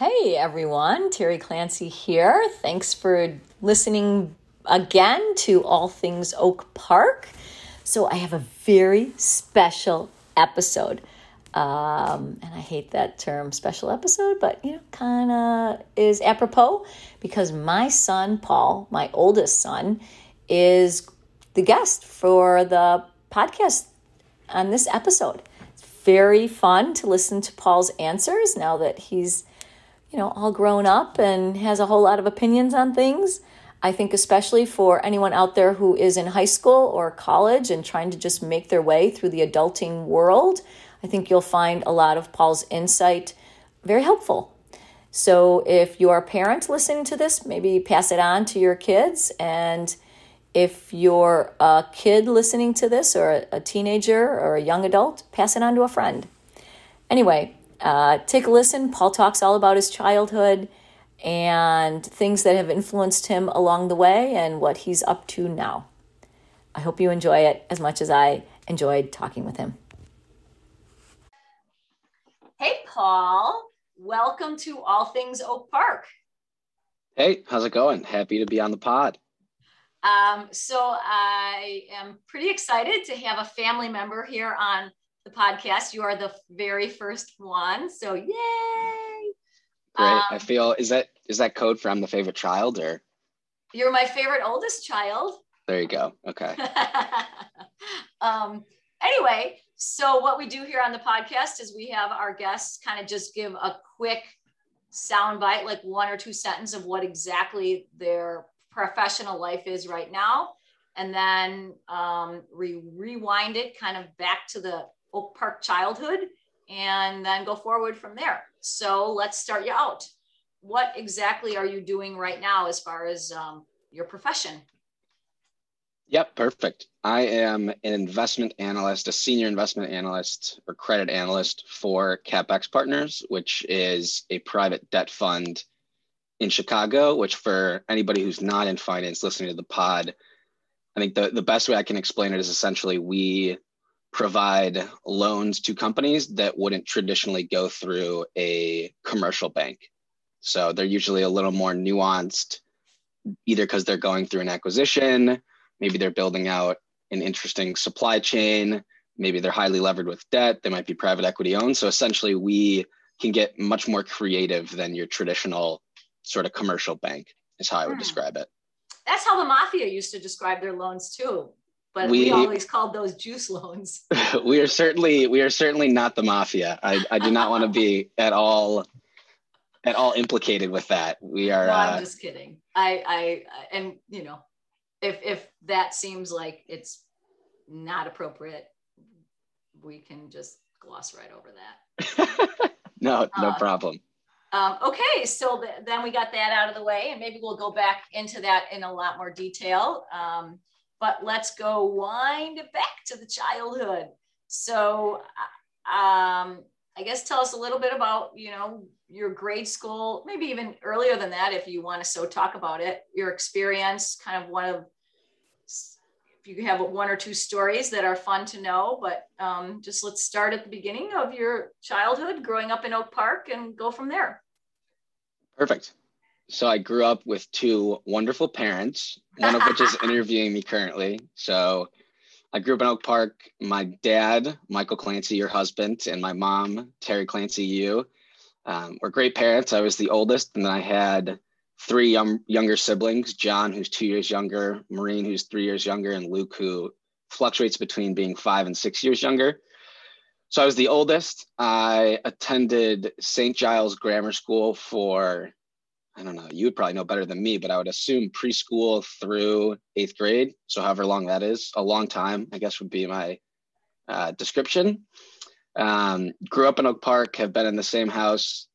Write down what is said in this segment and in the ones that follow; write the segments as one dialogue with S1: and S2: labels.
S1: Hey everyone, Terry Clancy here. Thanks for listening again to All Things Oak Park. So, I have a very special episode. Um, and I hate that term special episode, but you know, kind of is apropos because my son, Paul, my oldest son, is the guest for the podcast on this episode. It's very fun to listen to Paul's answers now that he's, you know, all grown up and has a whole lot of opinions on things. I think, especially for anyone out there who is in high school or college and trying to just make their way through the adulting world, I think you'll find a lot of Paul's insight very helpful. So, if you're a parent listening to this, maybe pass it on to your kids. And if you're a kid listening to this, or a teenager, or a young adult, pass it on to a friend. Anyway, uh, take a listen. Paul talks all about his childhood and things that have influenced him along the way and what he's up to now. I hope you enjoy it as much as I enjoyed talking with him. Hey, Paul. Welcome to All Things Oak Park.
S2: Hey, how's it going? Happy to be on the pod.
S1: Um, so I am pretty excited to have a family member here on the podcast. You are the very first one, so yay!
S2: Great. Um, I feel is that is that code for I'm the favorite child or?
S1: You're my favorite oldest child.
S2: There you go. Okay.
S1: um, anyway, so what we do here on the podcast is we have our guests kind of just give a quick soundbite, like one or two sentences of what exactly their professional life is right now, and then um, re- rewind it kind of back to the Oak Park childhood, and then go forward from there. So let's start you out. What exactly are you doing right now as far as um, your profession?
S2: Yep, perfect. I am an investment analyst, a senior investment analyst or credit analyst for CapEx Partners, which is a private debt fund in Chicago, which for anybody who's not in finance listening to the pod, I think the, the best way I can explain it is essentially we provide loans to companies that wouldn't traditionally go through a commercial bank. So they're usually a little more nuanced, either because they're going through an acquisition, maybe they're building out an interesting supply chain, maybe they're highly levered with debt, they might be private equity owned. So essentially, we can get much more creative than your traditional sort of commercial bank, is how I would hmm. describe it.
S1: That's how the mafia used to describe their loans too but we, we, always called those juice loans.
S2: we are certainly we are certainly not the mafia. I, I do not want to be at all at all implicated with that. We are.
S1: No, I'm uh, just kidding. I I and you know, if if that seems like it's not appropriate, we can just gloss right over
S2: that. no, no uh, problem.
S1: Um, okay, so th- then we got that out of the way, and maybe we'll go back into that in a lot more detail. Um, but let's go wind back to the childhood. So, um, I guess tell us a little bit about, you know, your grade school, maybe even earlier than that, if you want to so talk about it, your experience, kind of one of, if you have one or two stories that are fun to know, but um, just let's start at the beginning of your childhood, growing up in Oak Park, and go from there.
S2: Perfect. So I grew up with two wonderful parents, one of which is interviewing me currently. So I grew up in Oak Park. My dad, Michael Clancy, your husband, and my mom, Terry Clancy, you, um, were great parents. I was the oldest, and then I had three young, younger siblings John, who's two years younger, Maureen, who's three years younger, and Luke, who fluctuates between being five and six years younger. So I was the oldest. I attended St. Giles Grammar School for I don't know, you would probably know better than me, but I would assume preschool through eighth grade. So, however long that is, a long time, I guess, would be my uh, description. Um, grew up in Oak Park, have been in the same house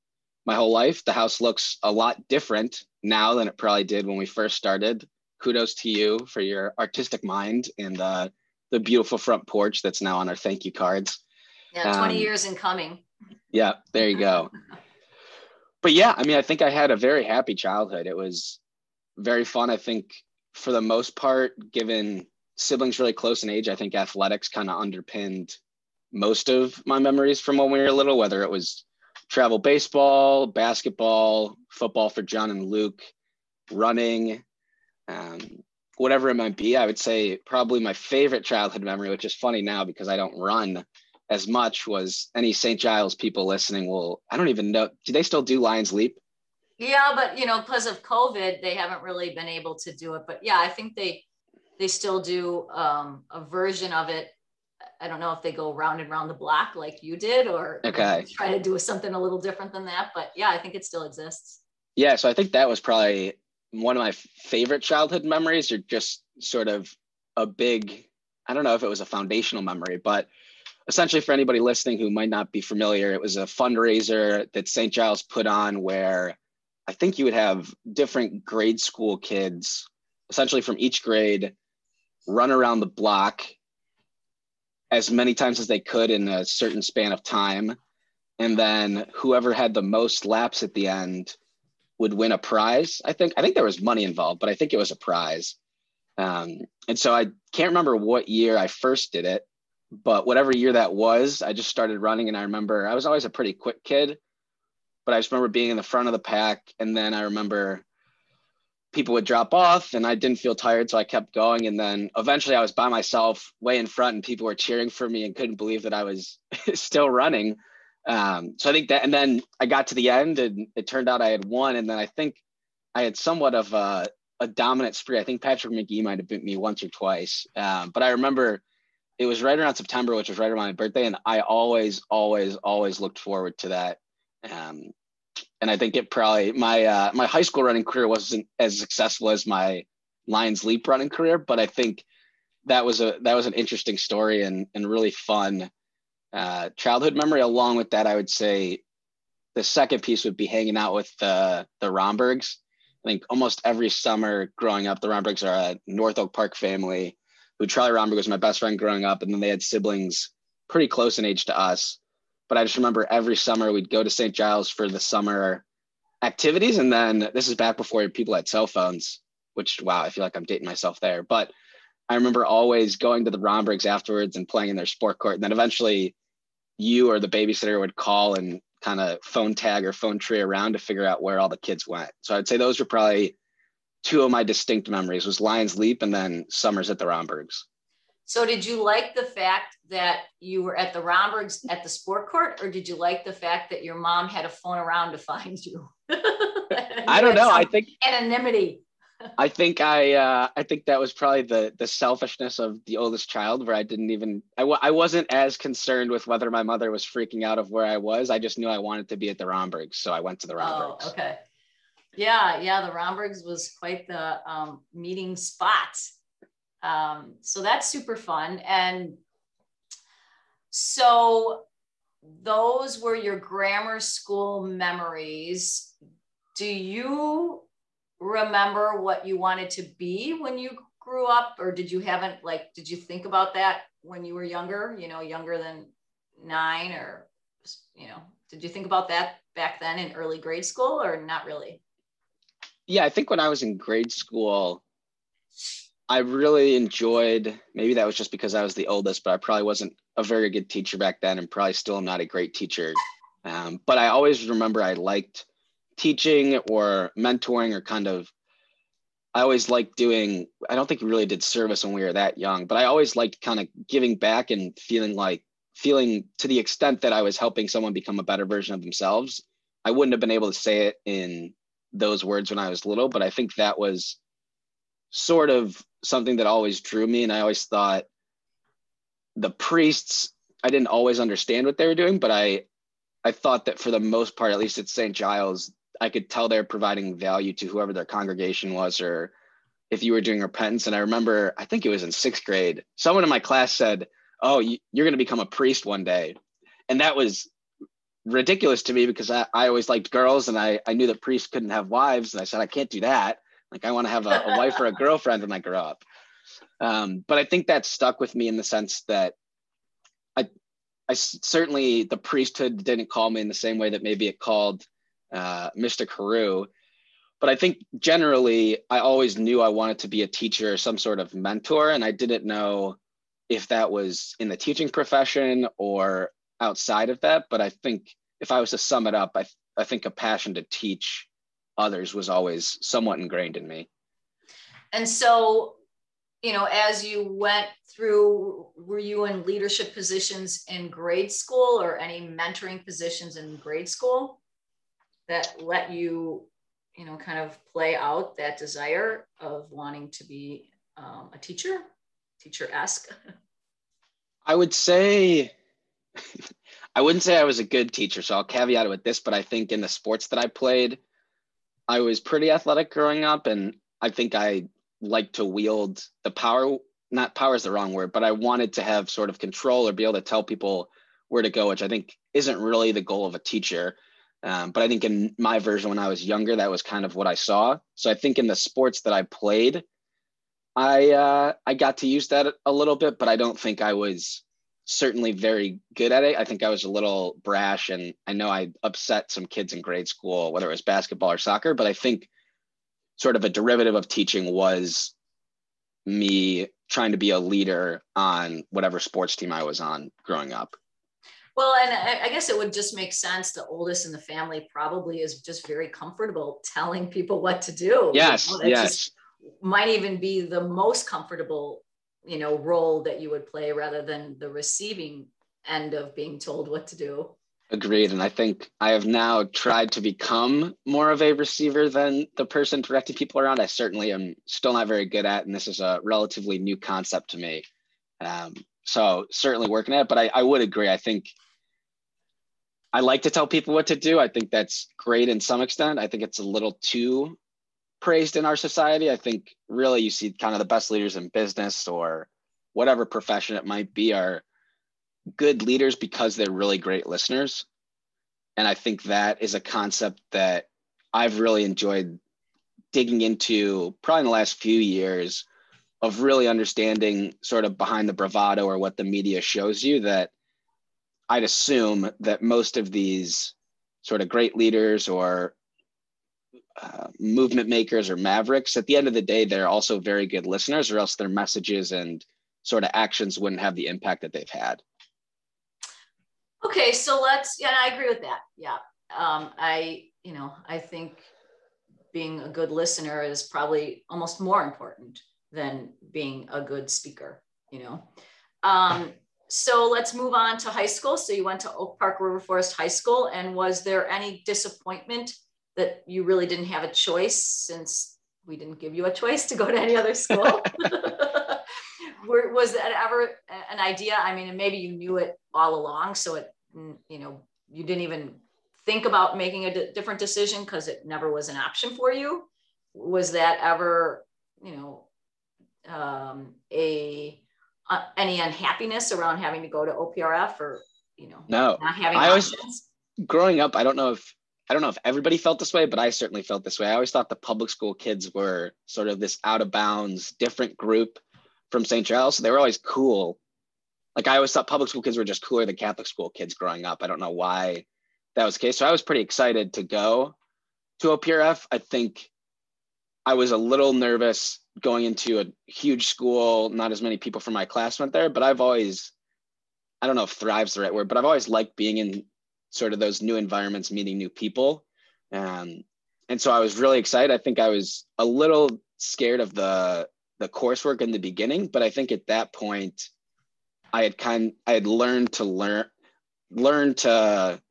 S2: my whole life. The house looks a lot different now than it probably did when we first started. Kudos to you for your artistic mind and uh, the beautiful front porch that's now on our thank you cards.
S1: Yeah, 20 um, years in coming.
S2: Yeah, there you go. but yeah, I mean, I think I had a very happy childhood. It was very fun. I think for the most part, given siblings really close in age, I think athletics kind of underpinned most of my memories from when we were little, whether it was travel baseball, basketball, football for John and Luke, running, um, whatever it might be. I would say probably my favorite childhood memory, which is funny now because I don't run as much, was any St. Giles people listening will, I don't even know, do they still do Lions Leap?
S1: Yeah, but you know, because of COVID, they haven't really been able to do it. But yeah, I think they they still do um, a version of it. I don't know if they go round and round the block like you did, or
S2: okay.
S1: try to do something a little different than that. But yeah, I think it still exists.
S2: Yeah, so I think that was probably one of my favorite childhood memories, or just sort of a big. I don't know if it was a foundational memory, but essentially for anybody listening who might not be familiar, it was a fundraiser that St. Giles put on where I think you would have different grade school kids, essentially from each grade, run around the block as many times as they could in a certain span of time. And then whoever had the most laps at the end would win a prize. I think I think there was money involved, but I think it was a prize. Um, and so I can't remember what year I first did it, but whatever year that was, I just started running. And I remember I was always a pretty quick kid but I just remember being in the front of the pack. And then I remember people would drop off and I didn't feel tired. So I kept going. And then eventually I was by myself way in front and people were cheering for me and couldn't believe that I was still running. Um, so I think that, and then I got to the end and it turned out I had won. And then I think I had somewhat of a, a dominant spree. I think Patrick McGee might have beat me once or twice. Um, but I remember it was right around September, which was right around my birthday. And I always, always, always looked forward to that um, and I think it probably my uh, my high school running career wasn't as successful as my Lions Leap running career, but I think that was a that was an interesting story and and really fun uh, childhood memory. Along with that, I would say the second piece would be hanging out with the the Rombergs. I think almost every summer growing up, the Rombergs are a North Oak Park family. Who Charlie Romberg was my best friend growing up, and then they had siblings pretty close in age to us but I just remember every summer we'd go to St. Giles for the summer activities. And then this is back before people had cell phones, which, wow, I feel like I'm dating myself there. But I remember always going to the Rombergs afterwards and playing in their sport court. And then eventually you or the babysitter would call and kind of phone tag or phone tree around to figure out where all the kids went. So I'd say those were probably two of my distinct memories was Lions Leap and then summers at the Rombergs.
S1: So did you like the fact that you were at the Rombergs at the sport court, or did you like the fact that your mom had a phone around to find you?
S2: I don't know. I think
S1: anonymity.
S2: I think I uh, I think that was probably the the selfishness of the oldest child, where I didn't even I w- I wasn't as concerned with whether my mother was freaking out of where I was. I just knew I wanted to be at the Rombergs, so I went to the Rombergs.
S1: Oh, okay. Yeah, yeah. The Rombergs was quite the um, meeting spot um, so that's super fun. And so those were your grammar school memories. Do you remember what you wanted to be when you grew up or did you haven't like did you think about that when you were younger you know younger than nine or you know did you think about that back then in early grade school or not really
S2: yeah i think when i was in grade school I really enjoyed, maybe that was just because I was the oldest, but I probably wasn't a very good teacher back then and probably still am not a great teacher. Um, but I always remember I liked teaching or mentoring or kind of, I always liked doing, I don't think we really did service when we were that young, but I always liked kind of giving back and feeling like, feeling to the extent that I was helping someone become a better version of themselves. I wouldn't have been able to say it in those words when I was little, but I think that was sort of something that always drew me. And I always thought the priests, I didn't always understand what they were doing, but I, I thought that for the most part, at least at St. Giles, I could tell they're providing value to whoever their congregation was, or if you were doing repentance. And I remember, I think it was in sixth grade, someone in my class said, Oh, you're going to become a priest one day. And that was ridiculous to me because I, I always liked girls and I, I knew that priests couldn't have wives. And I said, I can't do that. Like I want to have a, a wife or a girlfriend when I grow up. Um, but I think that stuck with me in the sense that I, I certainly the priesthood didn't call me in the same way that maybe it called uh, Mr. Carew. But I think generally, I always knew I wanted to be a teacher or some sort of mentor, and I didn't know if that was in the teaching profession or outside of that. But I think if I was to sum it up, I I think a passion to teach others was always somewhat ingrained in me.
S1: And so, you know, as you went through, were you in leadership positions in grade school or any mentoring positions in grade school that let you, you know, kind of play out that desire of wanting to be um, a teacher, teacher esque?
S2: I would say, I wouldn't say I was a good teacher, so I'll caveat it with this, but I think in the sports that I played, I was pretty athletic growing up, and I think I like to wield the power. Not power is the wrong word, but I wanted to have sort of control or be able to tell people where to go, which I think isn't really the goal of a teacher. Um, but I think in my version when I was younger, that was kind of what I saw. So I think in the sports that I played, I uh, I got to use that a little bit, but I don't think I was certainly very good at it. I think I was a little brash, and I know I upset some kids in grade school, whether it was basketball or soccer. But I think sort of a derivative of teaching was me trying to be a leader on whatever sports team I was on growing up.
S1: Well, and I guess it would just make sense. The oldest in the family probably is just very comfortable telling people what to do.
S2: Yes, you know, yes
S1: might even be the most comfortable you know role that you would play rather than the receiving end of being told what to do.
S2: Agreed. And i think i have now tried to become more of a receiver than the person directing people around. I certainly am still not very good at and this is a relatively new concept to me. Um, so certainly working at it but I, I would agree. I think i like to tell people what to do. I think that's great in some extent. I think it's a little too praised in our society. I think really you see kind of the best leaders in business or whatever profession it might be are good leaders because they're really great listeners. And I think that is a concept that I've really enjoyed digging into probably in the last few years of really understanding sort of behind the bravado or what the media shows you that I'd assume that most of these sort of great leaders or uh, movement makers or mavericks at the end of the day they're also very good listeners or else their messages and sort of actions wouldn't have the impact that they've had.
S1: Okay so let's yeah i agree with that yeah. Um, i you know i think being a good listener is probably almost more important than being a good speaker you know. Um, so let's move on to high school. So you went to oak park river forest high school and was there any disappointment that you really didn't have a choice since we didn't give you a choice to go to any other school? was that ever an idea? I mean, maybe you knew it all along, so it, you know, you didn't even think about making a d- different decision because it never was an option for you. Was that ever, you know, um, a uh, any unhappiness around having to go to OPRF or you know,
S2: no, not having I options? was growing up. I don't know if I don't know if everybody felt this way, but I certainly felt this way. I always thought the public school kids were sort of this out of bounds, different group from St. Charles. So they were always cool. Like I always thought public school kids were just cooler than Catholic school kids growing up. I don't know why that was the case. So I was pretty excited to go to OPRF. I think I was a little nervous going into a huge school. Not as many people from my class went there, but I've always, I don't know if thrive's the right word, but I've always liked being in sort of those new environments, meeting new people. Um, and so I was really excited. I think I was a little scared of the the coursework in the beginning, but I think at that point, I had kind I had learned to learn learn to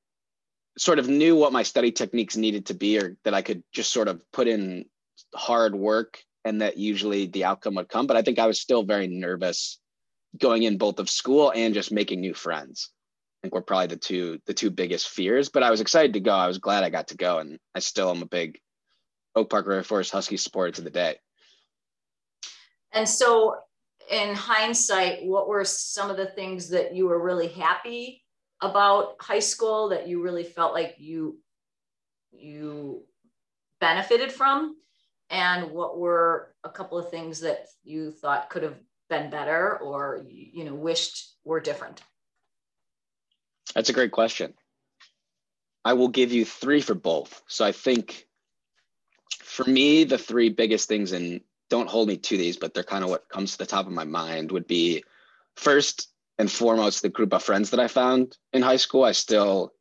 S2: sort of knew what my study techniques needed to be, or that I could just sort of put in hard work, and that usually the outcome would come. But I think I was still very nervous going in both of school and just making new friends think were probably the two the two biggest fears. But I was excited to go. I was glad I got to go, and I still am a big Oak Park River Forest Husky supporter to the day.
S1: And so, in hindsight, what were some of the things that you were really happy about high school that you really felt like you you benefited from, and what were a couple of things that you thought could have been better or you know wished were different?
S2: That's a great question. I will give you three for both. So I think for me, the three biggest things, and don't hold me to these, but they're kind of what comes to the top of my mind, would be first and foremost the group of friends that I found in high school. I still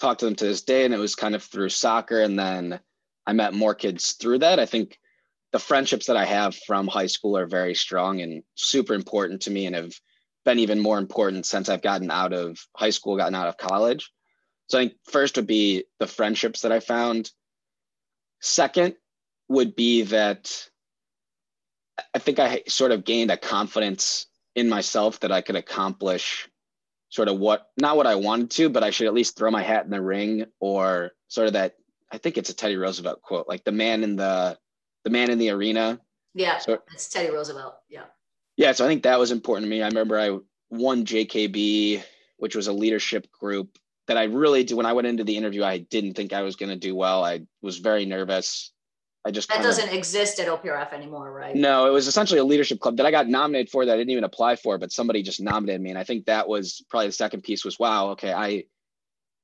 S2: talk to them to this day. And it was kind of through soccer. And then I met more kids through that. I think the friendships that I have from high school are very strong and super important to me and have been even more important since I've gotten out of high school, gotten out of college. So I think first would be the friendships that I found. Second would be that I think I sort of gained a confidence in myself that I could accomplish sort of what not what I wanted to, but I should at least throw my hat in the ring or sort of that I think it's a Teddy Roosevelt quote, like the man in the the man in the arena.
S1: Yeah, so, it's Teddy Roosevelt. Yeah.
S2: Yeah, so I think that was important to me. I remember I won JKB, which was a leadership group that I really do. When I went into the interview, I didn't think I was going to do well. I was very nervous. I just
S1: that doesn't exist at OPRF anymore, right?
S2: No, it was essentially a leadership club that I got nominated for that I didn't even apply for, but somebody just nominated me, and I think that was probably the second piece was wow, okay, I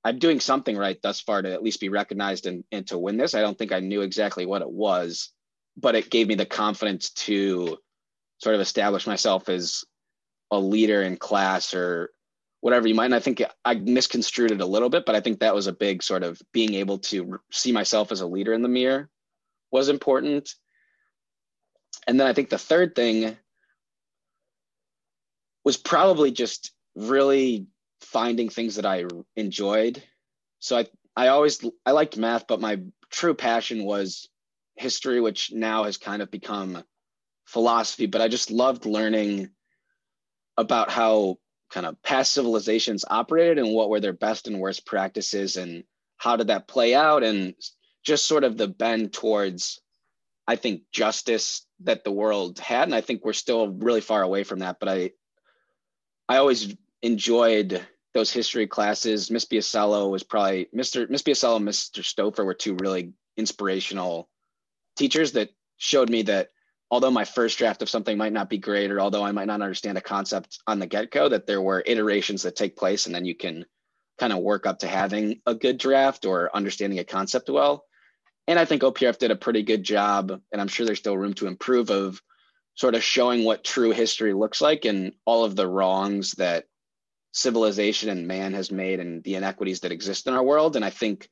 S2: I'm doing something right thus far to at least be recognized and, and to win this. I don't think I knew exactly what it was, but it gave me the confidence to sort of establish myself as a leader in class or whatever you might. And I think I misconstrued it a little bit, but I think that was a big sort of being able to see myself as a leader in the mirror was important. And then I think the third thing was probably just really finding things that I enjoyed. So I I always I liked math, but my true passion was history, which now has kind of become philosophy. But I just loved learning about how kind of past civilizations operated and what were their best and worst practices and how did that play out and just sort of the bend towards i think justice that the world had and i think we're still really far away from that but i i always enjoyed those history classes miss biasello was probably mr miss biasello and mr stouffer were two really inspirational teachers that showed me that although my first draft of something might not be great or although i might not understand a concept on the get-go that there were iterations that take place and then you can kind of work up to having a good draft or understanding a concept well and I think OPRF did a pretty good job, and I'm sure there's still room to improve of sort of showing what true history looks like and all of the wrongs that civilization and man has made and the inequities that exist in our world. And I think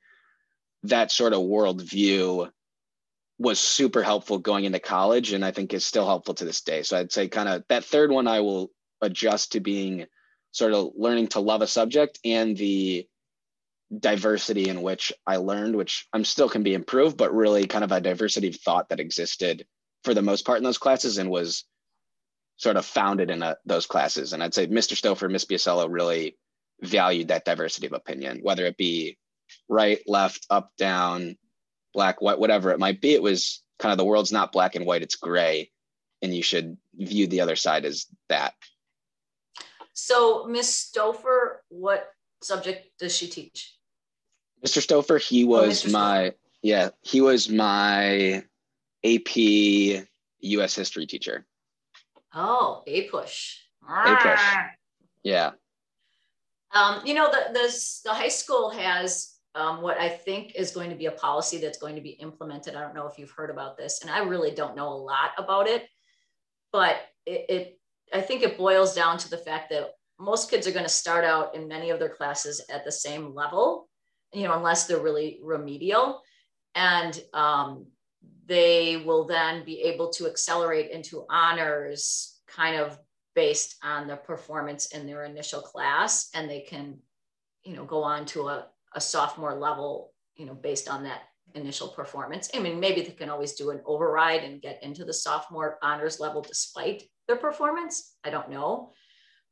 S2: that sort of worldview was super helpful going into college and I think is still helpful to this day. So I'd say kind of that third one I will adjust to being sort of learning to love a subject and the diversity in which I learned, which I'm still can be improved, but really kind of a diversity of thought that existed for the most part in those classes and was sort of founded in a, those classes. And I'd say Mr. Stouffer, Miss Biasello really valued that diversity of opinion, whether it be right, left, up, down, black, white, whatever it might be. It was kind of the world's not black and white, it's gray. And you should view the other side as that.
S1: So, Miss Stouffer, what subject does she teach?
S2: Mr. Stouffer, he oh, was oh, my yeah, he was my AP US history teacher.
S1: Oh, APUSH.
S2: A push. Yeah.
S1: Um, you know, the, the the high school has um, what I think is going to be a policy that's going to be implemented. I don't know if you've heard about this, and I really don't know a lot about it, but it, it I think it boils down to the fact that most kids are going to start out in many of their classes at the same level you know, unless they're really remedial. And um, they will then be able to accelerate into honors kind of based on the performance in their initial class. And they can, you know, go on to a, a sophomore level, you know, based on that initial performance. I mean, maybe they can always do an override and get into the sophomore honors level despite their performance. I don't know.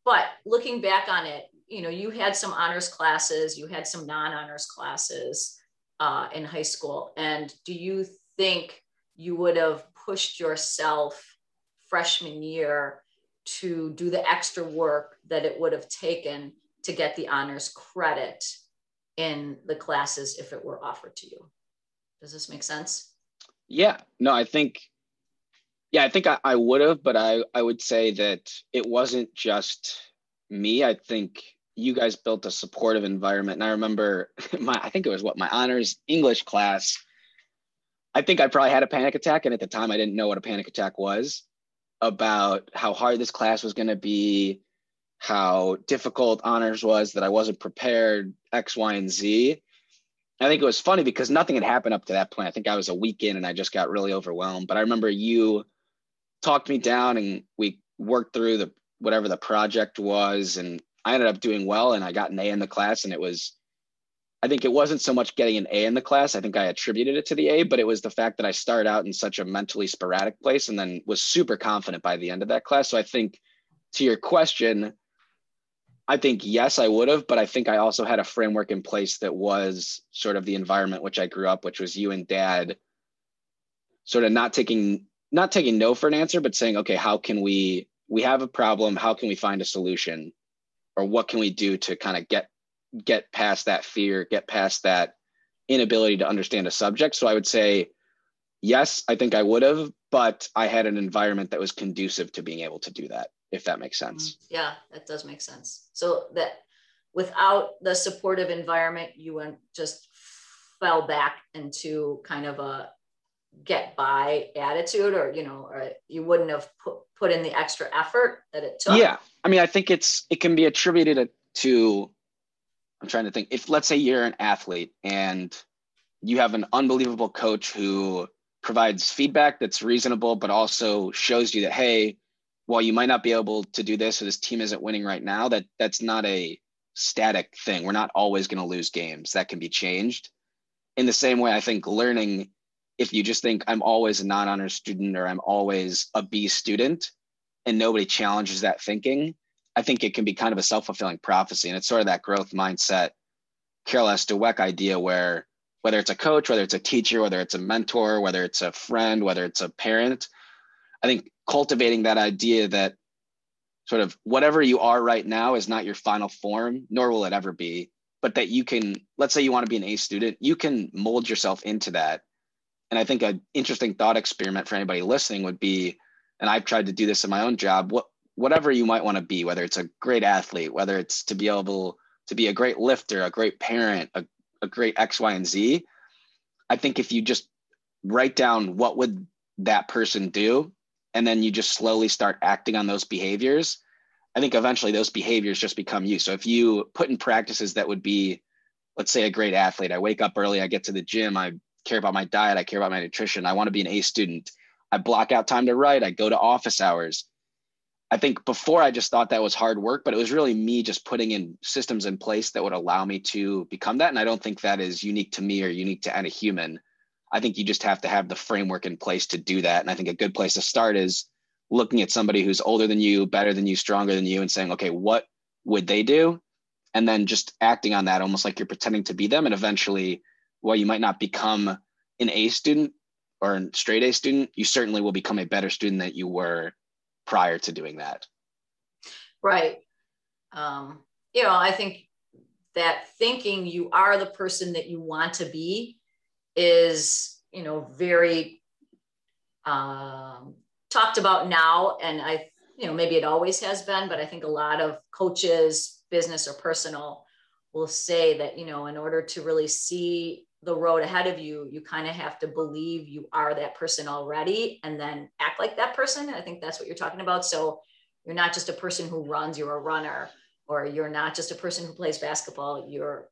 S1: But looking back on it, you know, you had some honors classes, you had some non-honors classes uh, in high school. And do you think you would have pushed yourself freshman year to do the extra work that it would have taken to get the honors credit in the classes if it were offered to you? Does this make sense?
S2: Yeah, no, I think, yeah, I think I, I would have, but I, I would say that it wasn't just me. I think you guys built a supportive environment. And I remember my, I think it was what my honors English class. I think I probably had a panic attack. And at the time, I didn't know what a panic attack was about how hard this class was going to be. How difficult honors was, that I wasn't prepared, X, Y, and Z. I think it was funny because nothing had happened up to that point. I think I was a week in and I just got really overwhelmed. But I remember you talked me down and we worked through the whatever the project was and I ended up doing well and I got an A in the class and it was I think it wasn't so much getting an A in the class. I think I attributed it to the A, but it was the fact that I started out in such a mentally sporadic place and then was super confident by the end of that class. So I think to your question, I think yes, I would have, but I think I also had a framework in place that was sort of the environment which I grew up, which was you and dad sort of not taking not taking no for an answer, but saying, okay, how can we we have a problem, how can we find a solution? Or what can we do to kind of get get past that fear, get past that inability to understand a subject? So I would say yes, I think I would have, but I had an environment that was conducive to being able to do that if that makes sense.
S1: Mm-hmm. Yeah, that does make sense. So that without the supportive environment, you went just fell back into kind of a get by attitude or you know or you wouldn't have put, put in the extra effort that it took
S2: yeah i mean i think it's it can be attributed to i'm trying to think if let's say you're an athlete and you have an unbelievable coach who provides feedback that's reasonable but also shows you that hey while you might not be able to do this or this team isn't winning right now, that that's not a static thing. We're not always going to lose games. That can be changed. In the same way, I think learning, if you just think I'm always a non-honor student or I'm always a B student, and nobody challenges that thinking, I think it can be kind of a self-fulfilling prophecy. And it's sort of that growth mindset, Carol S. Dweck idea where whether it's a coach, whether it's a teacher, whether it's a mentor, whether it's a friend, whether it's a parent, I think cultivating that idea that sort of whatever you are right now is not your final form, nor will it ever be, but that you can, let's say you want to be an A student, you can mold yourself into that. And I think an interesting thought experiment for anybody listening would be, and I've tried to do this in my own job, what whatever you might want to be, whether it's a great athlete, whether it's to be able to be a great lifter, a great parent, a, a great X, Y, and Z. I think if you just write down what would that person do and then you just slowly start acting on those behaviors i think eventually those behaviors just become you. So if you put in practices that would be let's say a great athlete i wake up early i get to the gym i care about my diet i care about my nutrition i want to be an a student i block out time to write i go to office hours. I think before i just thought that was hard work but it was really me just putting in systems in place that would allow me to become that and i don't think that is unique to me or unique to any human I think you just have to have the framework in place to do that. And I think a good place to start is looking at somebody who's older than you, better than you, stronger than you, and saying, okay, what would they do? And then just acting on that almost like you're pretending to be them. And eventually, while you might not become an A student or a straight A student, you certainly will become a better student than you were prior to doing that.
S1: Right. Um, you know, I think that thinking you are the person that you want to be is you know very um, talked about now. And i you know maybe it always has been but i think a lot of coaches business or personal will say that you know in order to really see the road ahead of you you kind of have to believe you are that person already and then act like that person. I think that's what you're talking about. So you're not just a person who runs you're a runner or you're not just a person who plays basketball you're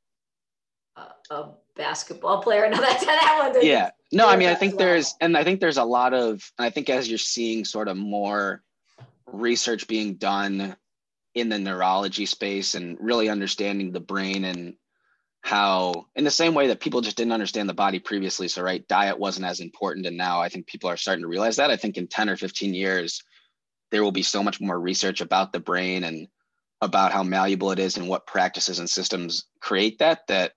S1: a, a basketball player. No, that's that one.
S2: Yeah. No, I mean, I think there's, and I think there's a lot of, I think as you're seeing sort of more research being done in the neurology space and really understanding the brain and how, in the same way that people just didn't understand the body previously. So, right, diet wasn't as important. And now I think people are starting to realize that. I think in 10 or 15 years, there will be so much more research about the brain and about how malleable it is and what practices and systems create that, that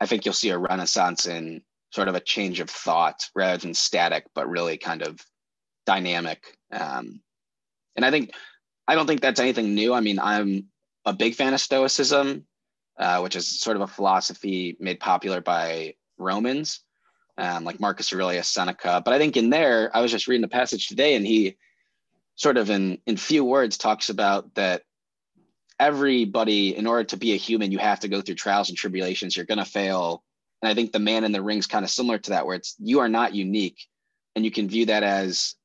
S2: I think you'll see a renaissance in sort of a change of thought rather than static, but really kind of dynamic. Um, and I think I don't think that's anything new. I mean, I'm a big fan of Stoicism, uh, which is sort of a philosophy made popular by Romans, um, like Marcus Aurelius Seneca. But I think in there, I was just reading the passage today, and he sort of in in few words talks about that everybody, in order to be a human, you have to go through trials and tribulations. You're going to fail. And I think the man in the ring is kind of similar to that, where it's you are not unique. And you can view that as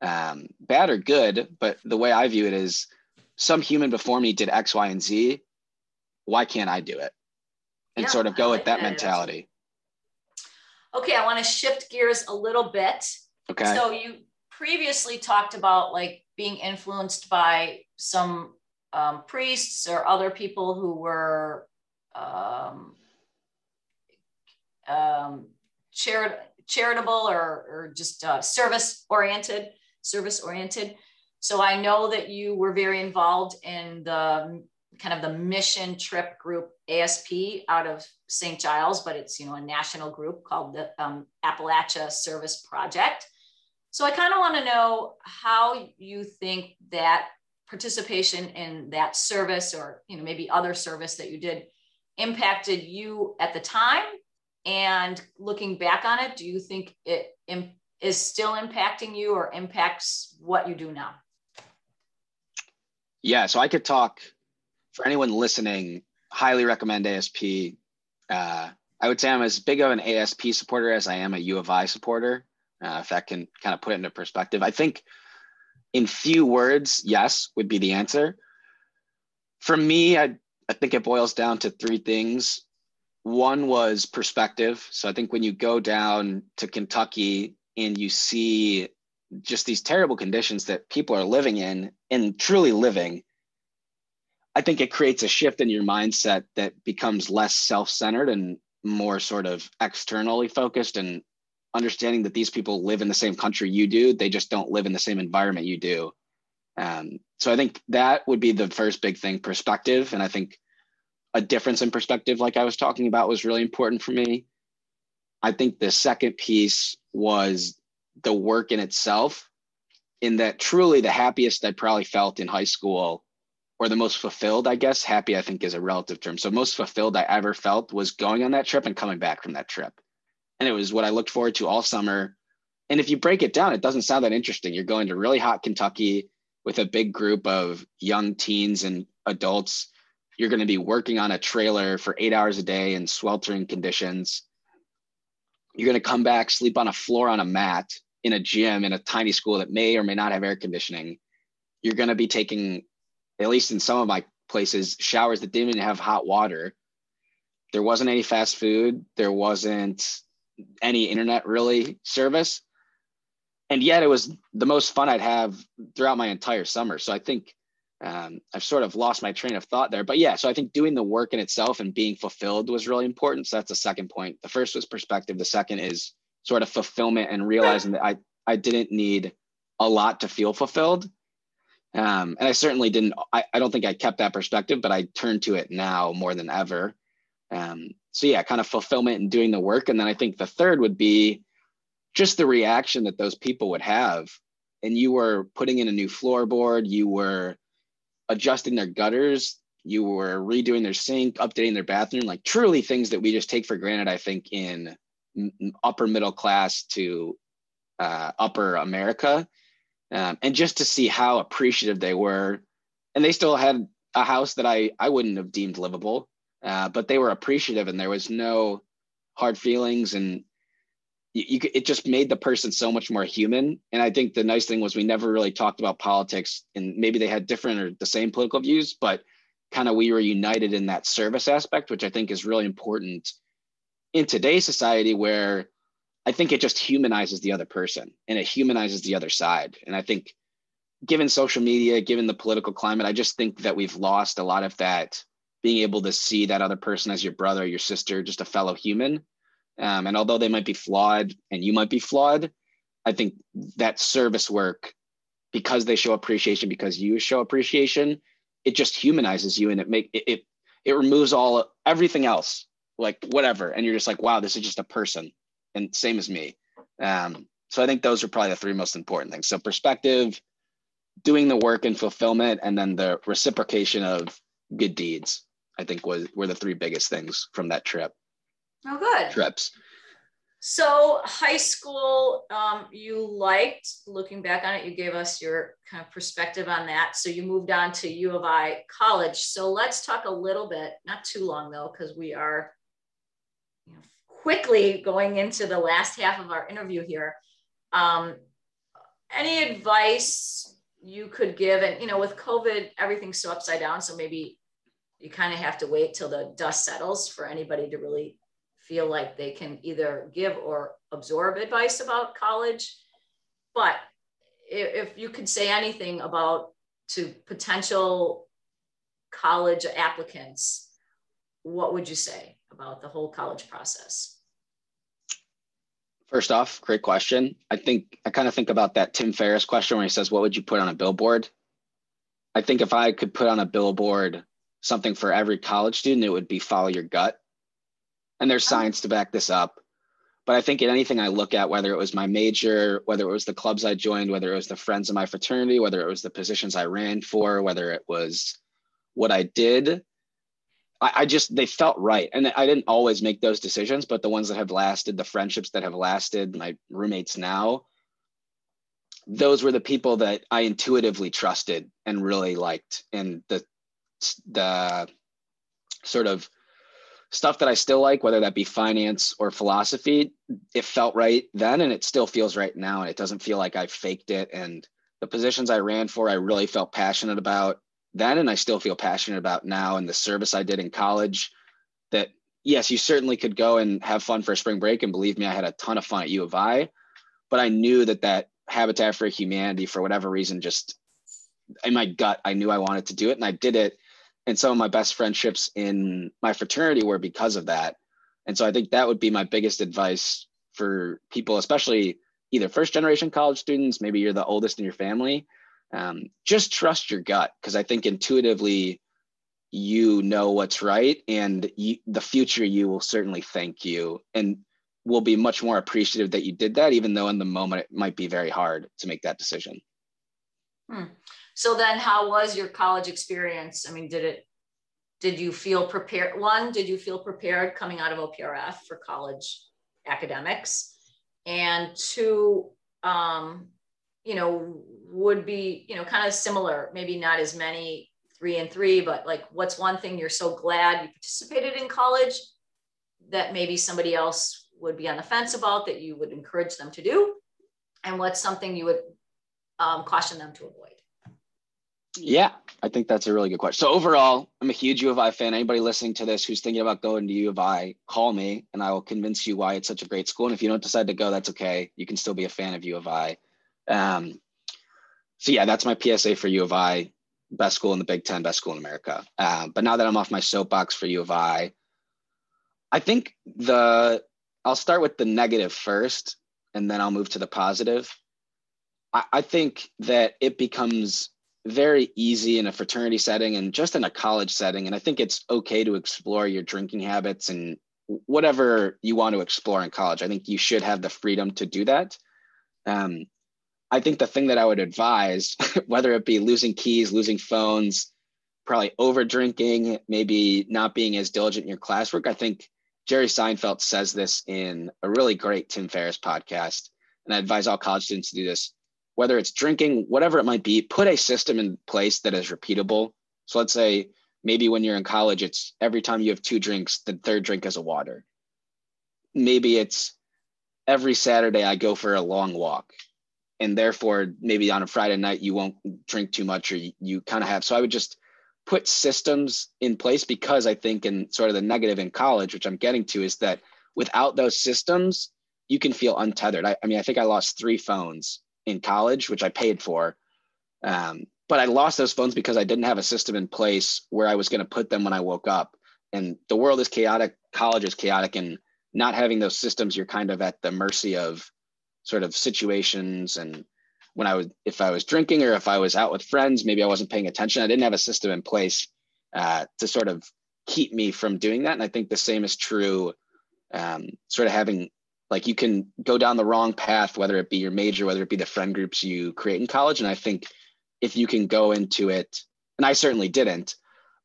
S2: um, bad or good. But the way I view it is some human before me did X, Y, and Z. Why can't I do it? And yeah, sort of go like with that, that mentality.
S1: Okay, I want to shift gears a little bit.
S2: Okay.
S1: So you previously talked about like being influenced by some um, priests or other people who were um, um, charit- charitable or, or just uh, service oriented, service oriented. So I know that you were very involved in the kind of the mission trip group ASP out of St. Giles, but it's you know a national group called the um, Appalachia Service Project. So I kind of want to know how you think that participation in that service or you know maybe other service that you did impacted you at the time? And looking back on it do you think it is still impacting you or impacts what you do now?
S2: Yeah so i could talk for anyone listening highly recommend asp uh, i would say i'm as big of an asp supporter as i am a u of i supporter uh, if that can kind of put it into perspective. I think in few words, yes, would be the answer. For me, I, I think it boils down to three things. One was perspective. So I think when you go down to Kentucky and you see just these terrible conditions that people are living in and truly living, I think it creates a shift in your mindset that becomes less self centered and more sort of externally focused and understanding that these people live in the same country you do they just don't live in the same environment you do. Um, so i think that would be the first big thing perspective. And i think a difference in perspective like i was talking about was really important for me. I think the second piece was the work in itself in that truly the happiest i probably felt in high school or the most fulfilled i guess. Happy i think is a relative term. So most fulfilled i ever felt was going on that trip and coming back from that trip and it was what I looked forward to all summer. And if you break it down, it doesn't sound that interesting. You're going to really hot Kentucky with a big group of young teens and adults. You're going to be working on a trailer for eight hours a day in sweltering conditions. You're going to come back, sleep on a floor on a mat in a gym in a tiny school that may or may not have air conditioning. You're going to be taking, at least in some of my places, showers that didn't even have hot water. There wasn't any fast food. There wasn't any internet really service. And yet it was the most fun I'd have throughout my entire summer. So I think um, I've sort of lost my train of thought there. But yeah, so I think doing the work in itself and being fulfilled was really important. So that's the second point. The first was perspective. The second is sort of fulfillment and realizing that I, I didn't need a lot to feel fulfilled. Um, and I certainly didn't, I, I don't think I kept that perspective, but I turn to it now more than ever. Um, so yeah, kind of fulfillment and doing the work. And then I think the third would be just the reaction that those people would have. And you were putting in a new floorboard, you were adjusting their gutters, you were redoing their sink, updating their bathroom, like truly things that we just take for granted, I think, in upper middle class to uh, upper America. Um, and just to see how appreciative they were. And they still had a house that I, I wouldn't have deemed livable uh, but they were appreciative and there was no hard feelings and you, you, it just made the person so much more human. And i think the nice thing was we never really talked about politics and maybe they had different or the same political views but kind of we were united in that service aspect which i think is really important in today's society where i think it just humanizes the other person and it humanizes the other side. And i think given social media given the political climate i just think that we've lost a lot of that being able to see that other person as your brother, your sister, just a fellow human. Um, and although they might be flawed and you might be flawed, I think that service work, because they show appreciation, because you show appreciation, it just humanizes you and it make it, it, it removes all everything else, like whatever. And you're just like, wow, this is just a person. And same as me. Um, so I think those are probably the three most important things. So perspective, doing the work and fulfillment, and then the reciprocation of good deeds. I think was were the three biggest things from that trip.
S1: Oh, good
S2: trips.
S1: So high school, um, you liked looking back on it. You gave us your kind of perspective on that. So you moved on to U of I college. So let's talk a little bit, not too long though, because we are you know, quickly going into the last half of our interview here. Um, any advice you could give, and you know, with COVID, everything's so upside down. So maybe you kind of have to wait till the dust settles for anybody to really feel like they can either give or absorb advice about college. But if you could say anything about to potential college applicants, what would you say about the whole college process?
S2: First off, great question. I think I kind of think about that Tim Ferriss question where he says, What would you put on a billboard? I think if I could put on a billboard something for every college student, it would be follow your gut. And there's oh. science to back this up. But I think in anything I look at, whether it was my major, whether it was the clubs I joined, whether it was the friends in my fraternity, whether it was the positions I ran for, whether it was what I did, I, I just, they felt right. And I didn't always make those decisions, but the ones that have lasted, the friendships that have lasted, my roommates now, those were the people that I intuitively trusted and really liked. And the, the sort of stuff that I still like, whether that be finance or philosophy, it felt right then and it still feels right now. And it doesn't feel like I faked it. And the positions I ran for, I really felt passionate about then and I still feel passionate about now. And the service I did in college that, yes, you certainly could go and have fun for a spring break. And believe me, I had a ton of fun at U of I, but I knew that that Habitat for Humanity, for whatever reason, just in my gut, I knew I wanted to do it. And I did it and some of my best friendships in my fraternity were because of that and so i think that would be my biggest advice for people especially either first generation college students maybe you're the oldest in your family um, just trust your gut because i think intuitively you know what's right and you, the future you will certainly thank you and will be much more appreciative that you did that even though in the moment it might be very hard to make that decision
S1: hmm. So then how was your college experience? I mean, did it did you feel prepared one, did you feel prepared coming out of OPRF for college academics? And two, um, you know, would be, you know, kind of similar, maybe not as many three and three, but like what's one thing you're so glad you participated in college that maybe somebody else would be on the fence about that you would encourage them to do? And what's something you would um, caution them to avoid?
S2: Yeah, I think that's a really good question. So overall, I'm a huge U of I fan. Anybody listening to this who's thinking about going to U of I, call me and I will convince you why it's such a great school. And if you don't decide to go, that's okay. You can still be a fan of U of I. Um, so yeah, that's my PSA for U of I. Best school in the Big Ten, best school in America. Um, but now that I'm off my soapbox for U of I, I think the I'll start with the negative first, and then I'll move to the positive. I, I think that it becomes very easy in a fraternity setting and just in a college setting. And I think it's okay to explore your drinking habits and whatever you want to explore in college. I think you should have the freedom to do that. Um, I think the thing that I would advise, whether it be losing keys, losing phones, probably over drinking, maybe not being as diligent in your classwork, I think Jerry Seinfeld says this in a really great Tim Ferriss podcast. And I advise all college students to do this whether it's drinking, whatever it might be, put a system in place that is repeatable. So let's say maybe when you're in college, it's every time you have two drinks, the third drink is a water. Maybe it's every Saturday I go for a long walk. And therefore, maybe on a Friday night, you won't drink too much or you, you kind of have. So I would just put systems in place because I think, in sort of the negative in college, which I'm getting to, is that without those systems, you can feel untethered. I, I mean, I think I lost three phones in college, which I paid for. Um, but I lost those phones because I didn't have a system in place where I was going to put them when I woke up. And the world is chaotic, college is chaotic, and not having those systems, you're kind of at the mercy of sort of situations. And when I was, if I was drinking or if I was out with friends, maybe I wasn't paying attention. I didn't have a system in place uh, to sort of keep me from doing that. And I think the same is true, um, sort of having like you can go down the wrong path whether it be your major whether it be the friend groups you create in college. And i think if you can go into it and i certainly didn't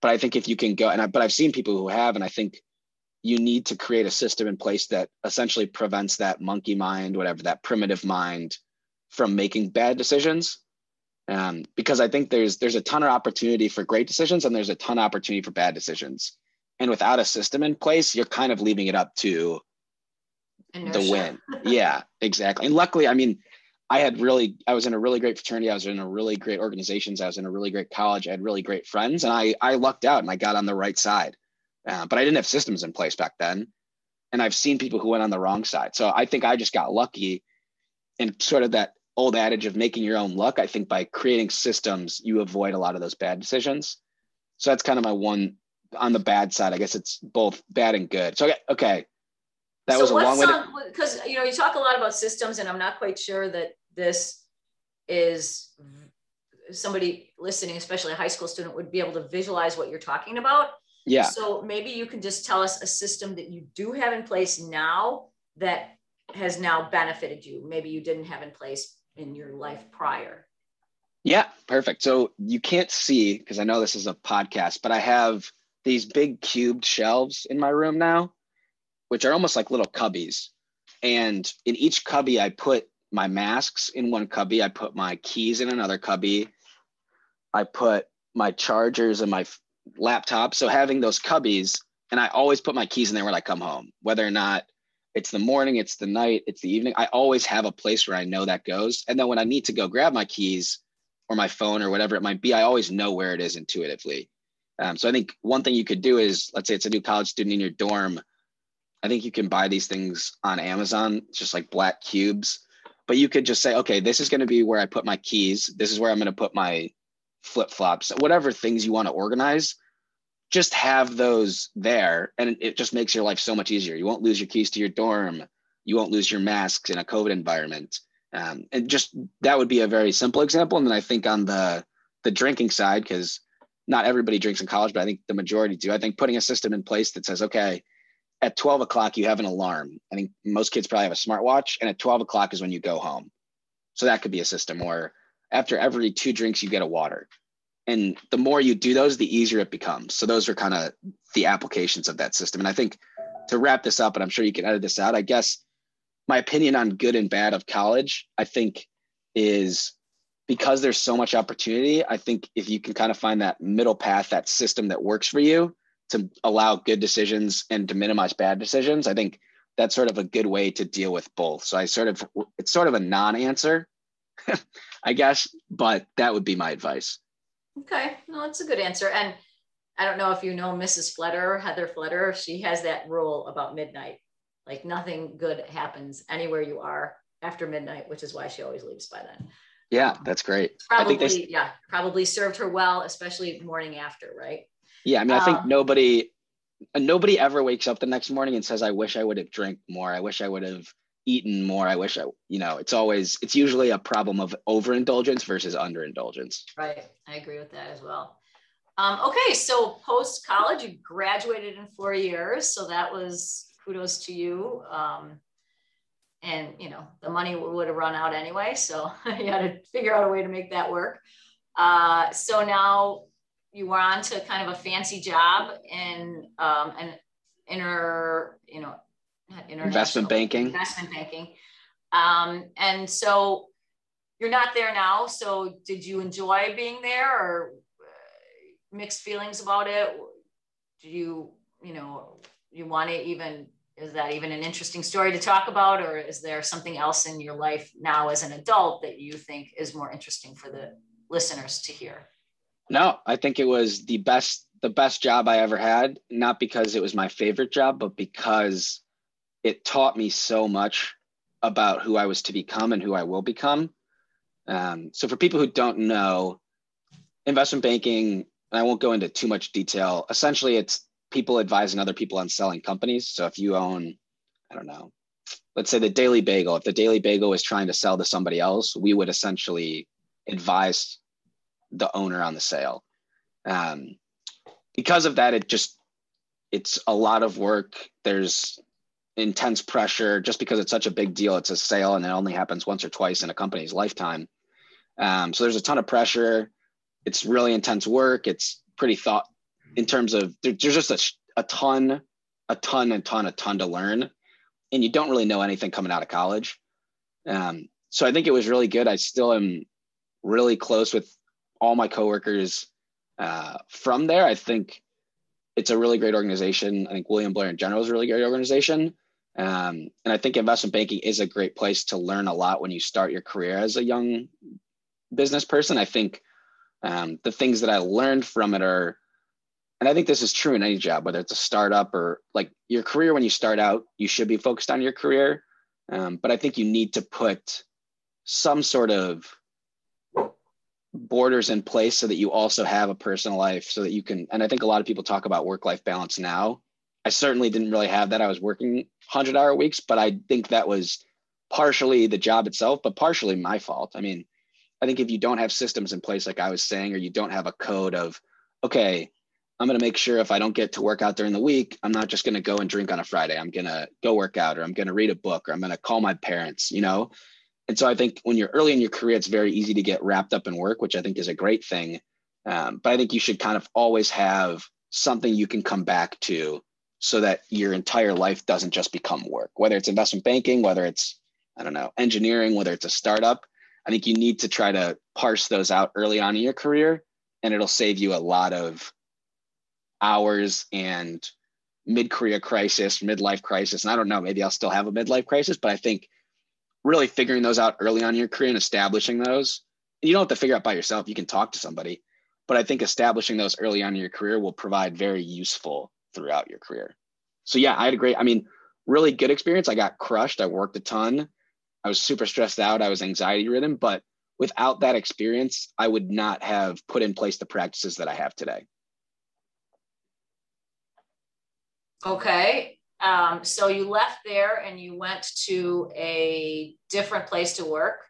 S2: but i think if you can go and I, but i've seen people who have and i think you need to create a system in place that essentially prevents that monkey mind whatever that primitive mind from making bad decisions. Um, because i think there's there's a ton of opportunity for great decisions and there's a ton of opportunity for bad decisions. And without a system in place you're kind of leaving it up to Inertia. the win. yeah, exactly. And luckily, I mean, I had really, I was in a really great fraternity. I was in a really great organizations. I was in a really great college. I had really great friends, and I I lucked out and I got on the right side. Uh, but I didn't have systems in place back then, and I've seen people who went on the wrong side. So I think I just got lucky, and sort of that old adage of making your own luck. I think by creating systems, you avoid a lot of those bad decisions. So that's kind of my one on the bad side. I guess it's both bad and good. So okay, that so was a long way.
S1: Because you know you talk a lot about systems, and I'm not quite sure that this is somebody listening, especially a high school student, would be able to visualize what you're talking about.
S2: Yeah.
S1: So maybe you can just tell us a system that you do have in place now that has now benefited you. Maybe you didn't have in place in your life prior.
S2: Yeah, perfect. So you can't see because I know this is a podcast, but I have these big cubed shelves in my room now, which are almost like little cubbies. And in each cubby, I put my masks in one cubby. I put my keys in another cubby. I put my chargers and my laptop. So having those cubbies, and I always put my keys in there when I come home, whether or not it's the morning, it's the night, it's the evening. I always have a place where I know that goes. And then when I need to go grab my keys or my phone or whatever it might be, I always know where it is intuitively. Um, so I think one thing you could do is, let's say it's a new college student in your dorm. I think you can buy these things on Amazon, just like black cubes but you could just say, okay, this is going to be where I put my keys. This is where I'm going to put my flip flops, whatever things you want to organize. Just have those there, and it just makes your life so much easier. You won't lose your keys to your dorm. You won't lose your masks in a COVID environment. Um, and just that would be a very simple example. And then I think on the the drinking side, because not everybody drinks in college, but I think the majority do. I think putting a system in place that says, okay, at 12 o'clock you have an alarm. I think most kids probably have a smartwatch and at 12 o'clock is when you go home. So that could be a system where after every two drinks you get a water. And the more you do those the easier it becomes. So those are kind of the applications of that system. And i think to wrap this up and i'm sure you can edit this out i guess my opinion on good and bad of college i think is because there's so much opportunity i think if you can kind of find that middle path that system that works for you to allow good decisions and to minimize bad decisions. I think that's sort of a good way to deal with both. So I sort of it's sort of a non-answer, I guess, but that would be my advice.
S1: Okay, no, that's a good answer. And I don't know if you know Mrs. Fletter, Heather Fletter. She has that rule about midnight. Like nothing good happens anywhere you are after midnight, which is why she always leaves by then.
S2: Yeah, that's great.
S1: Probably, they... yeah, probably served her well, especially morning after, right?
S2: Yeah, I mean, I think um, nobody nobody ever wakes up the next morning and says, "I wish I would have drank more. I wish I would have eaten more. I wish I, you know." It's always it's usually a problem of overindulgence versus underindulgence.
S1: Right, I agree with that as well. Um, okay, so post college, you graduated in four years, so that was kudos to you. Um, and you know the money would have run out anyway, so you had to figure out a way to make that work. Uh, so now you were on to kind of a fancy job in um, an inner, you know,
S2: investment banking.
S1: Investment banking. Um, and so you're not there now. So did you enjoy being there or uh, mixed feelings about it? Do you, you know, you want to even, is that even an interesting story to talk about? Or is there something else in your life now as an adult that you think is more interesting for the listeners to hear?
S2: No, I think it was the best the best job I ever had, not because it was my favorite job, but because it taught me so much about who I was to become and who I will become. Um, so for people who don't know, investment banking, I won't go into too much detail. Essentially, it's people advising other people on selling companies. So if you own, I don't know, let's say the Daily Bagel, if the Daily Bagel is trying to sell to somebody else, we would essentially advise the owner on the sale. Um, because of that, it just it's a lot of work. There's intense pressure just because it's such a big deal. It's a sale and it only happens once or twice in a company's lifetime. Um, so there's a ton of pressure. It's really intense work. It's pretty thought in terms of there, there's just a, a ton, a ton, and ton, a ton to learn, and you don't really know anything coming out of college. Um, so I think it was really good. I still am really close with all my coworkers uh, from there. I think it's a really great organization. I think William Blair in general is a really great organization. Um, and I think investment banking is a great place to learn a lot when you start your career as a young business person. I think um, the things that I learned from it are, and I think this is true in any job, whether it's a startup or like your career when you start out, you should be focused on your career. Um, but I think you need to put some sort of borders in place so that you also have a personal life so that you can and i think a lot of people talk about work life balance now. I certainly didn't really have that. I was working 100 hour weeks but i think that was partially the job itself but partially my fault. I mean i think if you don't have systems in place like i was saying or you don't have a code of okay i'm going to make sure if i don't get to work out during the week i'm not just going to go and drink on a friday. I'm going to go work out or i'm going to read a book or i'm going to call my parents you know and so I think when you're early in your career, it's very easy to get wrapped up in work, which I think is a great thing. Um, but I think you should kind of always have something you can come back to so that your entire life doesn't just become work, whether it's investment banking, whether it's, I don't know, engineering, whether it's a startup. I think you need to try to parse those out early on in your career, and it'll save you a lot of hours and mid career crisis, midlife crisis. And I don't know, maybe I'll still have a midlife crisis, but I think really figuring those out early on in your career and establishing those. You don't have to figure out by yourself. You can talk to somebody, but I think establishing those early on in your career will provide very useful throughout your career. So yeah, I had a great, I mean, really good experience. I got crushed. I worked a ton. I was super stressed out. I was anxiety ridden, but without that experience, I would not have put in place the practices that I have today.
S1: Okay. Um, so you left there and you went to a different place to work.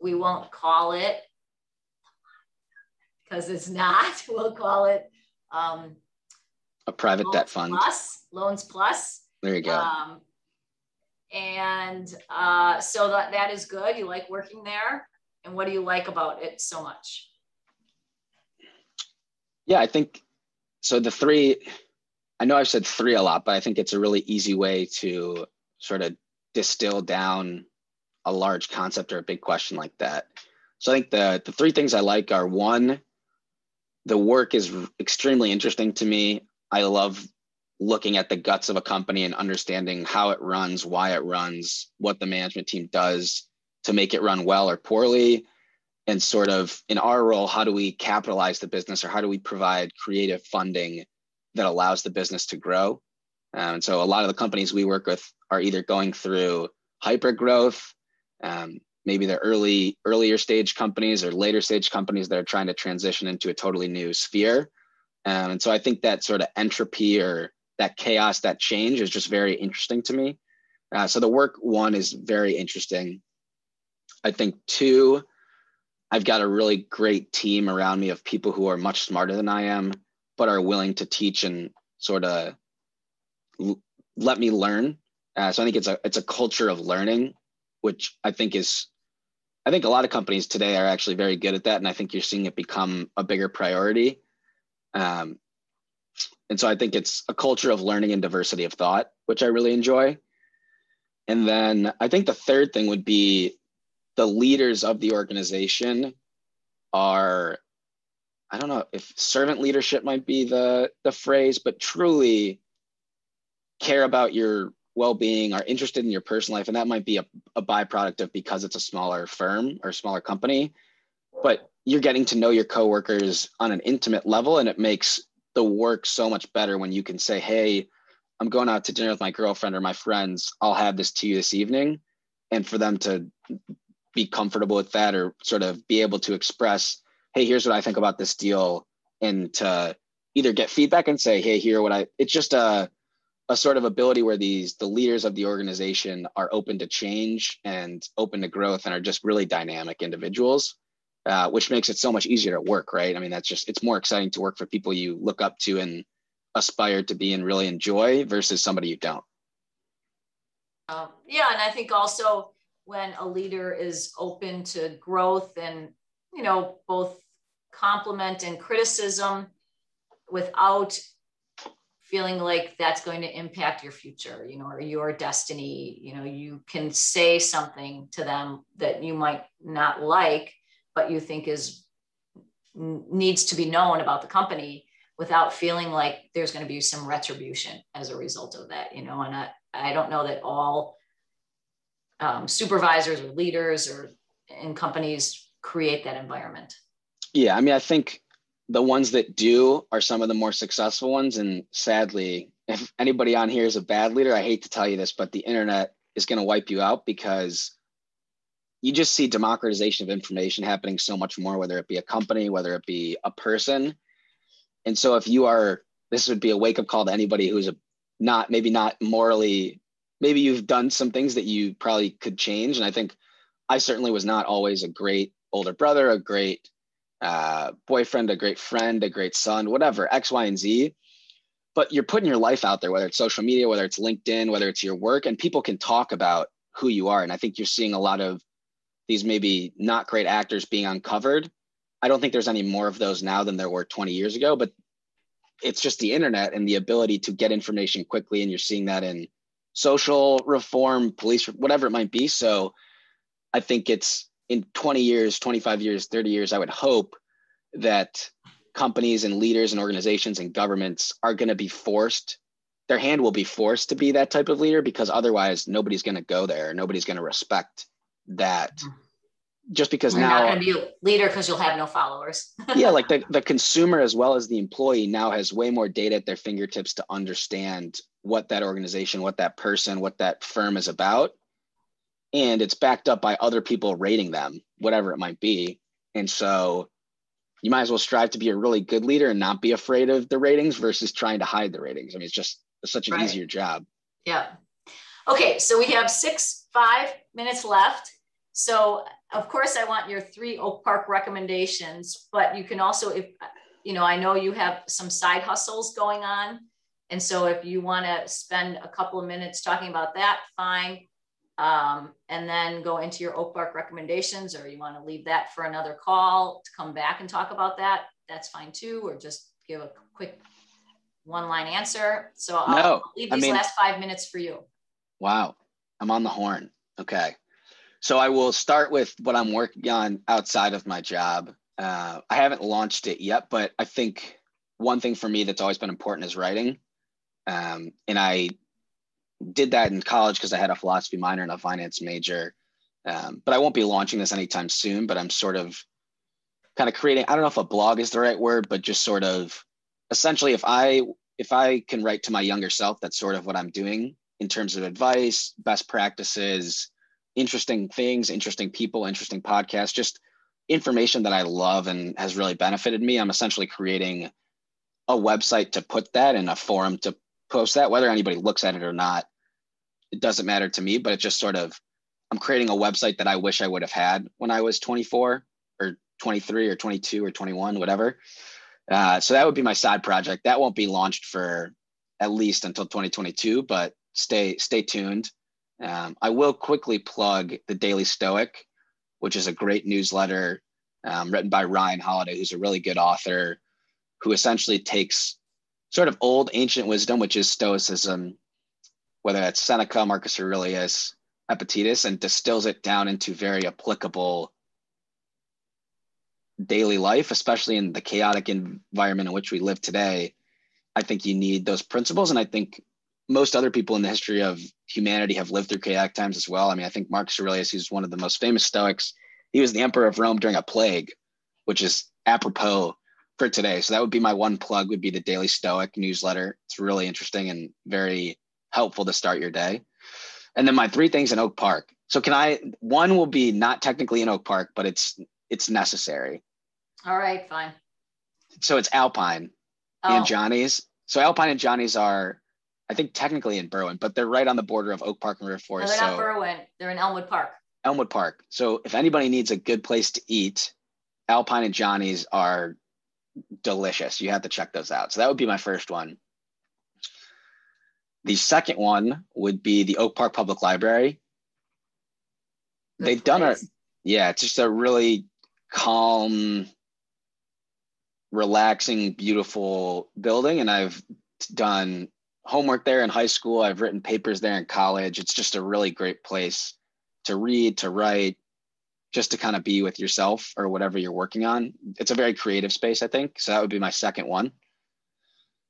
S1: We won't call it because it's not. We'll call it um,
S2: a private Loans debt fund.
S1: Plus, Loans Plus.
S2: There you go. Um,
S1: and uh, so that, that is good. You like working there. And what do you like about it so much?
S2: Yeah, I think so. The three I know I've said three a lot, but I think it's a really easy way to sort of distill down a large concept or a big question like that. So I think the the three things I like are one, the work is extremely interesting to me. I love looking at the guts of a company and understanding how it runs, why it runs, what the management team does to make it run well or poorly, and sort of in our role, how do we capitalize the business or how do we provide creative funding that allows the business to grow. Um, and so a lot of the companies we work with are either going through hyper growth, um, maybe they're early earlier stage companies or later stage companies that are trying to transition into a totally new sphere. Um, and so I think that sort of entropy or that chaos, that change is just very interesting to me. Uh, so the work one is very interesting. I think two, I've got a really great team around me of people who are much smarter than I am but are willing to teach and sort of l- let me learn. Uh, so I think it's a it's a culture of learning, which I think is, I think a lot of companies today are actually very good at that, and I think you're seeing it become a bigger priority. Um, and so I think it's a culture of learning and diversity of thought, which I really enjoy. And then I think the third thing would be the leaders of the organization are I don't know if servant leadership might be the the phrase, but truly care about your well-being, are interested in your personal life, and that might be a, a byproduct of because it's a smaller firm or smaller company. But you're getting to know your coworkers on an intimate level, and it makes the work so much better when you can say, "Hey, I'm going out to dinner with my girlfriend or my friends. I'll have this to you this evening," and for them to be comfortable with that or sort of be able to express hey, here's what I think about this deal, and to either get feedback and say, hey, here what I. It's just a a sort of ability where these the leaders of the organization are open to change and open to growth and are just really dynamic individuals uh, which makes it so much easier to work right i mean that's just it's more exciting to work for people you look up to and aspire to be and really enjoy versus somebody you don't
S1: um, yeah and i think also when a leader is open to growth and you know both compliment and criticism without feeling like that's going to impact your future you know or your destiny. You know you can say something to them that you might not like but you think is needs to be known about the company without feeling like there's going to be some retribution as a result of that you know? And i I don't know that all um, supervisors or leaders or in companies create that environment.
S2: Yeah, I mean, I think the ones that do are some of the more successful ones. And sadly, if anybody on here is a bad leader, I hate to tell you this, but the internet is going to wipe you out because you just see democratization of information happening so much more, whether it be a company, whether it be a person. And so if you are, this would be a wake up call to anybody who's a not maybe not morally, maybe you've done some things that you probably could change. And I think I certainly was not always a great older brother, a great uh, boyfriend, a great friend, a great son, whatever, X, Y, and Z. But you're putting your life out there, whether it's social media, whether it's LinkedIn, whether it's your work, and people can talk about who you are. And I think you're seeing a lot of these maybe not great actors being uncovered. I don't think there's any more of those now than there were 20 years ago, but it's just the internet and the ability to get information quickly. And you're seeing that in social reform, police, whatever it might be. So I think it's in 20 years, 25 years, 30 years, I would hope that companies and leaders and organizations and governments are going to be forced their hand will be forced to be that type of leader because otherwise nobody's going to go there. Nobody's going to respect that. Just because
S1: You're
S2: now
S1: not going to be a leader because you'll have no followers.
S2: Yeah like the, the consumer as well as the employee now has way more data at their fingertips to understand what that organization what that person what that firm is about and it's backed up by other people rating them whatever it might be and so you might as well strive to be a really good leader and not be afraid of the ratings versus trying to hide the ratings i mean it's just it's such an right. easier job
S1: yeah okay so we have six five minutes left so of course I want your three Oak Park recommendations, but you can also, if you know, I know you have some side hustles going on. And so if you want to spend a couple of minutes talking about that, fine. Um, and then go into your Oak Park recommendations, or you want to leave that for another call to come back and talk about that, that's fine too, or just give a quick one line answer. So I'll, no, leave these I mean, last five minutes for you.
S2: Wow. I'm on the horn. Okay. So I will start with what I'm working on outside of my job. Uh, I haven't launched it yet, but I think one thing for me that's always been important is writing. Um, and I did that in college because I had a philosophy minor and a finance major. Um, but I won't be launching this anytime soon. But I'm sort of kind of creating. I don't know if a blog is the right word, but just sort of essentially, if I if I can write to my younger self, that's sort of what I'm doing in terms of advice, best practices, interesting things, interesting people, interesting podcasts, just information that I love and has really benefited me. I'm essentially creating a website to put that in a forum to post that, whether anybody looks at it or not. It doesn't matter to me, but it just sort of, I'm creating a website that I wish I would have had when I was 24 or 23 or 22 or 21, whatever. Uh, so that would be my side project. That won't be launched for at least until 2022, but stay stay tuned. Um, I will quickly plug the Daily Stoic, which is a great newsletter um, written by Ryan Holiday, who's a really good author who essentially takes sort of old ancient wisdom, which is Stoicism, whether that's Seneca, Marcus Aurelius, Epictetus, and distills it down into very applicable daily life, especially in the chaotic environment in which we live today. I think you need those principles. And I think most other people in the history of humanity have lived through chaotic times as well. I mean, I think Marcus Aurelius, who's one of the most famous Stoics, he was the emperor of Rome during a plague, which is apropos for today. So that would be my one plug would be the Daily Stoic newsletter. It's really interesting and very helpful to start your day. And then my three things in Oak Park. So can I one will be not technically in Oak Park, but it's it's necessary.
S1: All right, fine.
S2: So it's Alpine oh. and Johnnie's. So Alpine and Johnnie's are I think technically in Berwyn, but they're right on the border of Oak Park and River Forest.
S1: No, they're not so, Berwyn. They're in Elmwood Park.
S2: Elmwood Park. So if anybody needs a good place to eat, Alpine and Johnnie's are delicious. You have to check those out. So that would be my first one. The second one would be the Oak Park Public Library. Good They've place. done a yeah, it's just a really calm, relaxing, beautiful building. And I've done homework there in high school. I've written papers there in college. It's just a really great place to read, to write, just to kind of be with yourself or whatever you're working on. It's a very creative space, I think. So that would be my second one.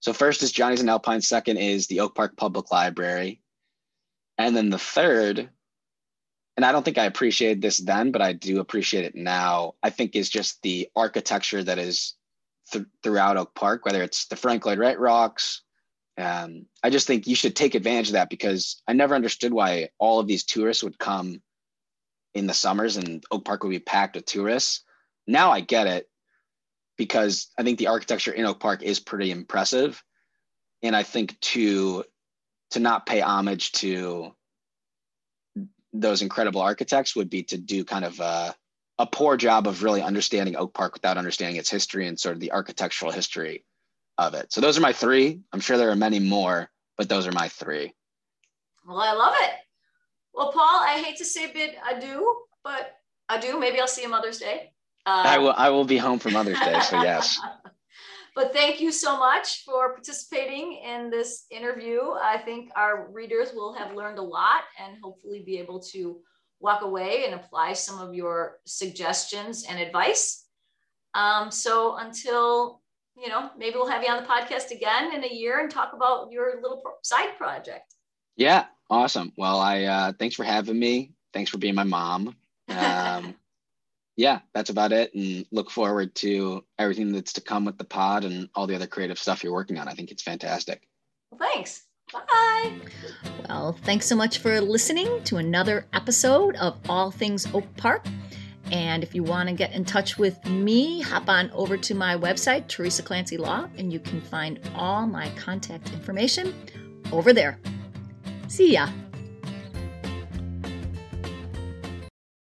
S2: So first is Johnnie's and Alpine. Second is the Oak Park Public Library. And then the third, and I don't think I appreciated this then, but I do appreciate it now, I think is just the architecture that is th- throughout Oak Park, whether it's the Frank Lloyd Wright rocks. Um, I just think you should take advantage of that because I never understood why all of these tourists would come in the summers and Oak Park would be packed with tourists. Now I get it because I think the architecture in Oak Park is pretty impressive. And I think to to not pay homage to those incredible architects would be to do kind of a, a poor job of really understanding Oak Park without understanding its history and sort of the architectural history of it. So those are my three. I'm sure there are many more, but those are my three.
S1: Well, I love it. Well, Paul, I hate to say bid adieu, but adieu. Maybe I'll see you Mother's Day.
S2: Uh, I will. I will be home for Mother's Day, so yes.
S1: but thank you so much for participating in this interview. I think our readers will have learned a lot and hopefully be able to walk away and apply some of your suggestions and advice. Um, so until you know, maybe we'll have you on the podcast again in a year and talk about your little side project.
S2: Yeah, awesome. Well, I uh, thanks for having me. Thanks for being my mom. Um, yeah, that's about it. And look forward to everything that's to come with the pod and all the other creative stuff you're working on. I think it's fantastic.
S1: Well, thanks. Bye. Well, thanks so much for listening to another episode of All Things Oak Park. And if you want to get in touch with me, hop on over to my website, Teresa Clancy Law, and you can find all my contact information over there. See ya.